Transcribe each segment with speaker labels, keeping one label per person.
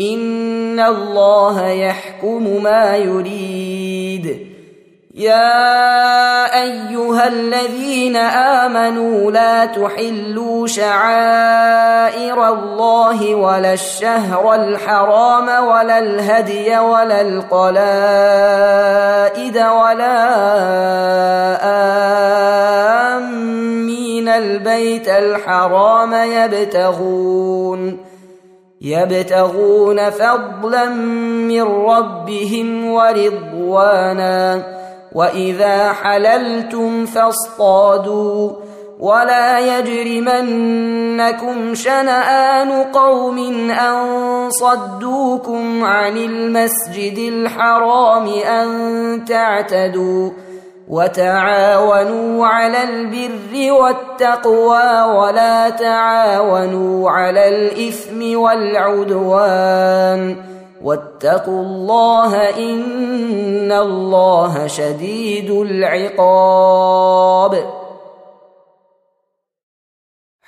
Speaker 1: ان الله يحكم ما يريد. يا ايها الذين امنوا لا تحلوا شعائر الله ولا الشهر الحرام ولا الهدي ولا القلائد ولا امين البيت الحرام يبتغون يبتغون فضلا من ربهم ورضوانا. وإذا حللتم فاصطادوا. ولا يجرمنكم شنآن قوم أن صدوكم عن المسجد الحرام أن تعتدوا. وتعاونوا على البر والتقوى ولا تعاونوا على الإثم والعدوان واتقوا الله إن الله شديد العقاب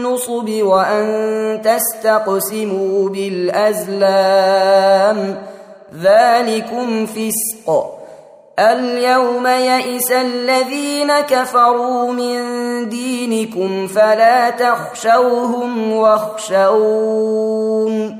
Speaker 1: النصب وأن تستقسموا بالأزلام. ذلكم فسق. اليوم يئس الذين كفروا من دينكم فلا تخشوهم واخشون.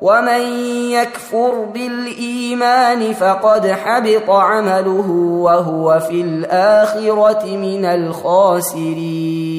Speaker 1: ومن يكفر بالايمان فقد حبط عمله وهو في الاخره من الخاسرين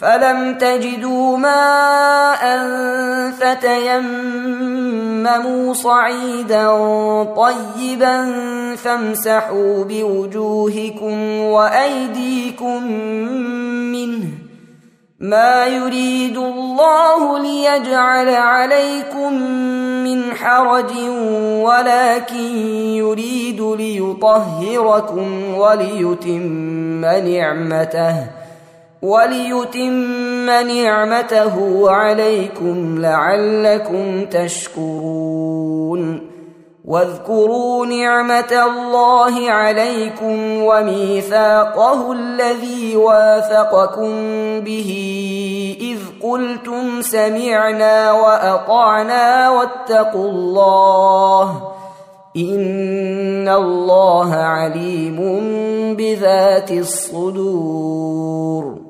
Speaker 1: فلم تجدوا ماء فتيمموا صعيدا طيبا فامسحوا بوجوهكم وأيديكم منه ما يريد الله ليجعل عليكم من حرج ولكن يريد ليطهركم وليتم نعمته وليتم نعمته عليكم لعلكم تشكرون. واذكروا نعمة الله عليكم وميثاقه الذي واثقكم به. إذ قلتم سمعنا وأطعنا واتقوا الله. إن الله عليم بذات الصدور.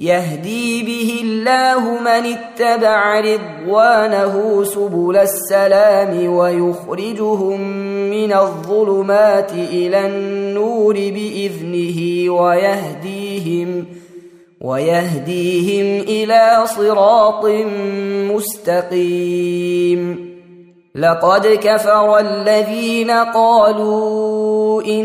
Speaker 1: يهدي به الله من اتبع رضوانه سبل السلام ويخرجهم من الظلمات إلى النور بإذنه ويهديهم ويهديهم إلى صراط مستقيم. لقد كفر الذين قالوا إن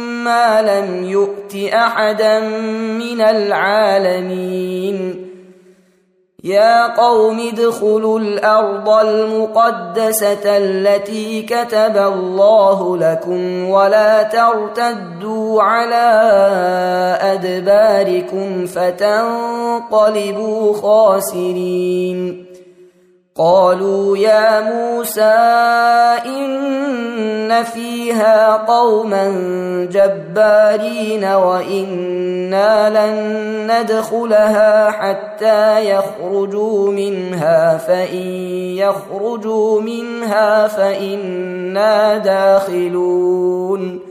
Speaker 1: ما لم يؤت أحدا من العالمين. يا قوم ادخلوا الأرض المقدسة التي كتب الله لكم ولا ترتدوا على أدباركم فتنقلبوا خاسرين. قالوا يا موسى إن فيها قوما جبارين وإنا لن ندخلها حتى يخرجوا منها فإن يخرجوا منها فإنا داخلون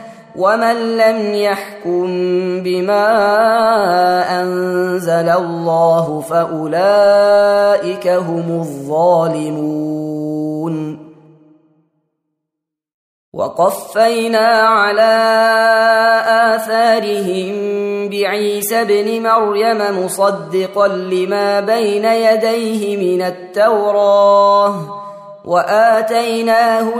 Speaker 1: ومن لم يحكم بما انزل الله فاولئك هم الظالمون وقفينا على اثارهم بعيسى ابن مريم مصدقا لما بين يديه من التوراه واتيناه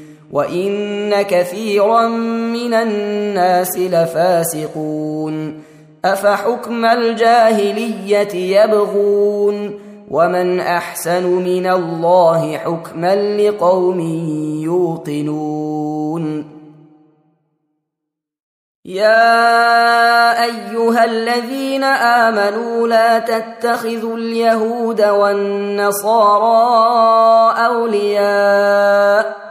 Speaker 1: وان كثيرا من الناس لفاسقون افحكم الجاهليه يبغون ومن احسن من الله حكما لقوم يوقنون يا ايها الذين امنوا لا تتخذوا اليهود والنصارى اولياء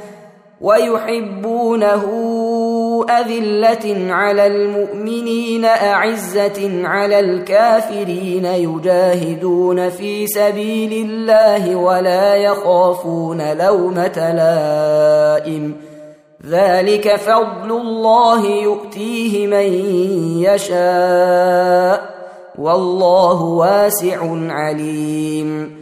Speaker 1: ويحبونه أذلة على المؤمنين أعزة على الكافرين يجاهدون في سبيل الله ولا يخافون لومة لائم. ذلك فضل الله يؤتيه من يشاء والله واسع عليم.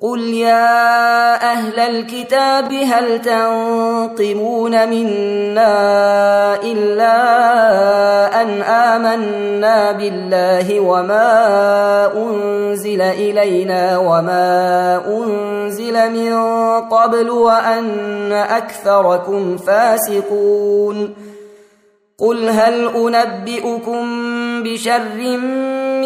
Speaker 1: قل يا أهل الكتاب هل تنقمون منا الا ان امنا بالله وما انزل الينا وما انزل من قبل وان اكثركم فاسقون قل هل انبئكم بشر من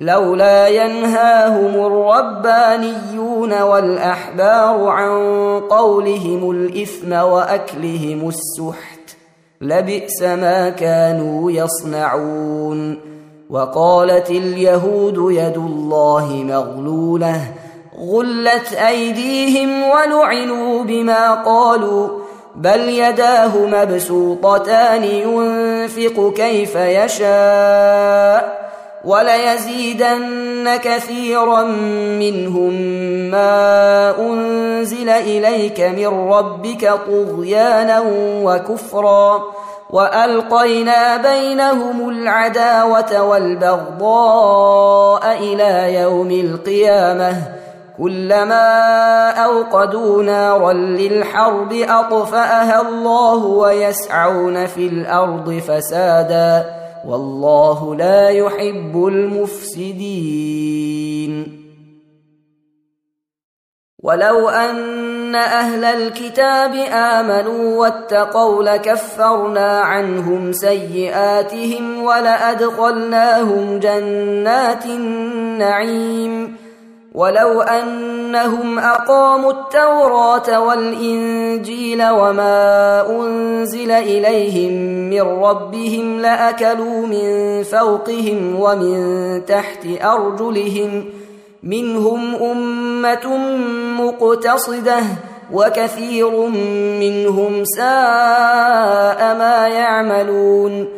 Speaker 1: لولا ينهاهم الربانيون والأحبار عن قولهم الإثم وأكلهم السحت لبئس ما كانوا يصنعون وقالت اليهود يد الله مغلولة غلت أيديهم ولعنوا بما قالوا بل يداه مبسوطتان ينفق كيف يشاء وليزيدن كثيرا منهم ما أنزل إليك من ربك طغيانا وكفرا وألقينا بينهم العداوة والبغضاء إلى يوم القيامة كلما أوقدوا نارا للحرب أطفأها الله ويسعون في الأرض فسادا والله لا يحب المفسدين. ولو أن أهل الكتاب آمنوا واتقوا لكفرنا عنهم سيئاتهم ولأدخلناهم جنات النعيم. ولو أنهم أقاموا التوراة والإنجيل وما أنزل إليهم من ربهم لأكلوا من فوقهم ومن تحت أرجلهم منهم أمة مقتصدة وكثير منهم ساء ما يعملون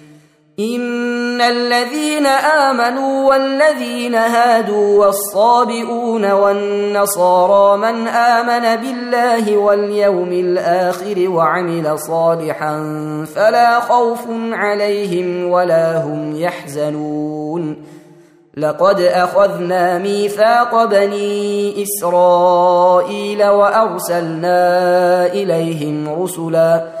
Speaker 1: إن الذين آمنوا والذين هادوا والصابئون والنصارى من آمن بالله واليوم الآخر وعمل صالحا فلا خوف عليهم ولا هم يحزنون. لقد أخذنا ميثاق بني إسرائيل وأرسلنا إليهم رسلا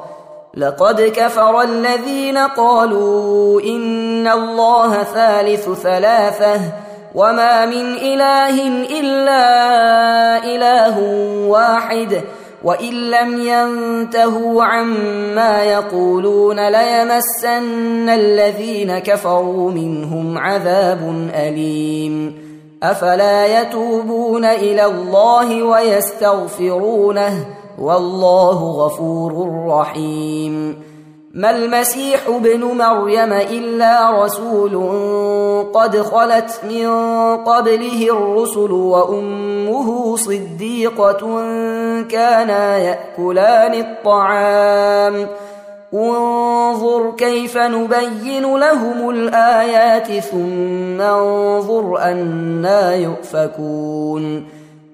Speaker 1: لقد كفر الذين قالوا إن الله ثالث ثلاثة وما من إله إلا إله واحد وإن لم ينتهوا عما يقولون ليمسن الذين كفروا منهم عذاب أليم أفلا يتوبون إلى الله ويستغفرونه والله غفور رحيم. ما المسيح ابن مريم إلا رسول قد خلت من قبله الرسل وأمه صديقة كانا يأكلان الطعام. انظر كيف نبين لهم الآيات ثم انظر أنا يؤفكون.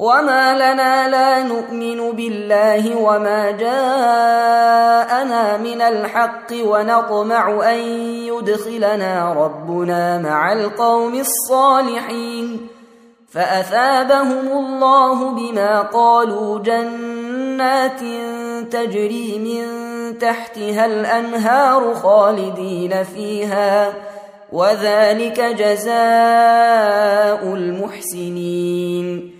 Speaker 1: وما لنا لا نؤمن بالله وما جاءنا من الحق ونطمع ان يدخلنا ربنا مع القوم الصالحين فاثابهم الله بما قالوا جنات تجري من تحتها الانهار خالدين فيها وذلك جزاء المحسنين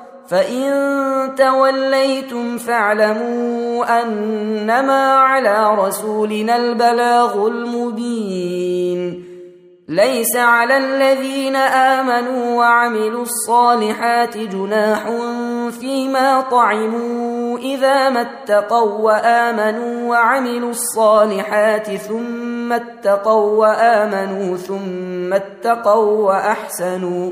Speaker 1: فإن توليتم فاعلموا أنما على رسولنا البلاغ المبين ليس على الذين آمنوا وعملوا الصالحات جناح فيما طعموا إذا ما اتقوا وآمنوا وعملوا الصالحات ثم اتقوا وآمنوا ثم اتقوا وأحسنوا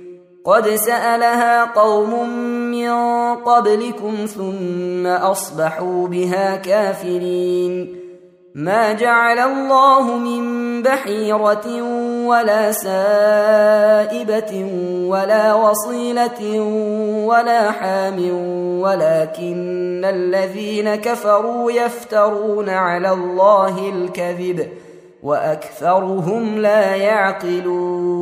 Speaker 1: قد سألها قوم من قبلكم ثم أصبحوا بها كافرين. ما جعل الله من بحيرة ولا سائبة ولا وصيلة ولا حام ولكن الذين كفروا يفترون على الله الكذب وأكثرهم لا يعقلون.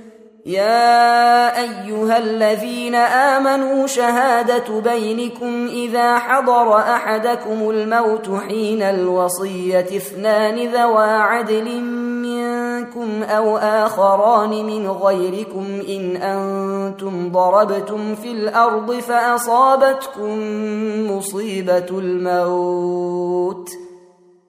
Speaker 1: يا أيها الذين آمنوا شهادة بينكم إذا حضر أحدكم الموت حين الوصية اثنان ذوا عدل منكم أو آخران من غيركم إن أنتم ضربتم في الأرض فأصابتكم مصيبة الموت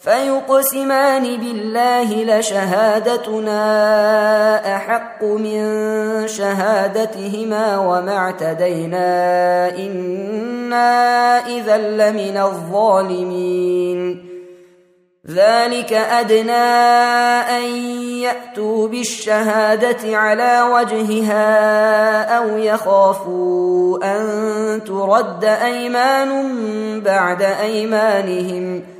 Speaker 1: فيقسمان بالله لشهادتنا أحق من شهادتهما وما اعتدينا إنا إذا لمن الظالمين. ذلك أدنى أن يأتوا بالشهادة على وجهها أو يخافوا أن ترد أيمان بعد أيمانهم.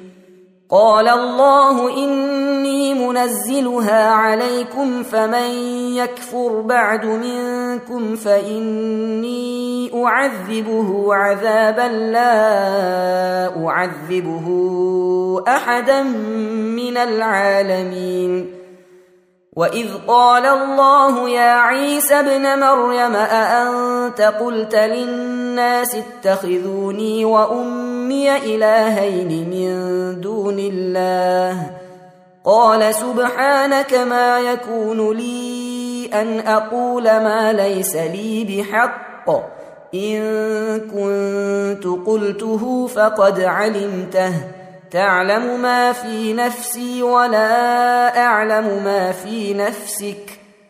Speaker 1: قال الله إني منزلها عليكم فمن يكفر بعد منكم فإني أعذبه عذابا لا أعذبه أحدا من العالمين. وإذ قال الله يا عيسى ابن مريم أأنت قلت للناس اتخذوني وأمي إلهين من دون الله. قال سبحانك ما يكون لي أن أقول ما ليس لي بحق. إن كنت قلته فقد علمته. تعلم ما في نفسي ولا أعلم ما في نفسك.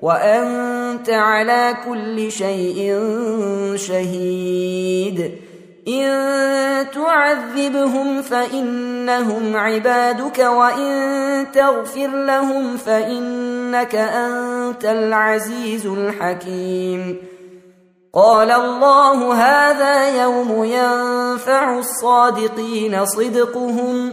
Speaker 1: وأنت على كل شيء شهيد. إن تعذبهم فإنهم عبادك وإن تغفر لهم فإنك أنت العزيز الحكيم. قال الله هذا يوم ينفع الصادقين صدقهم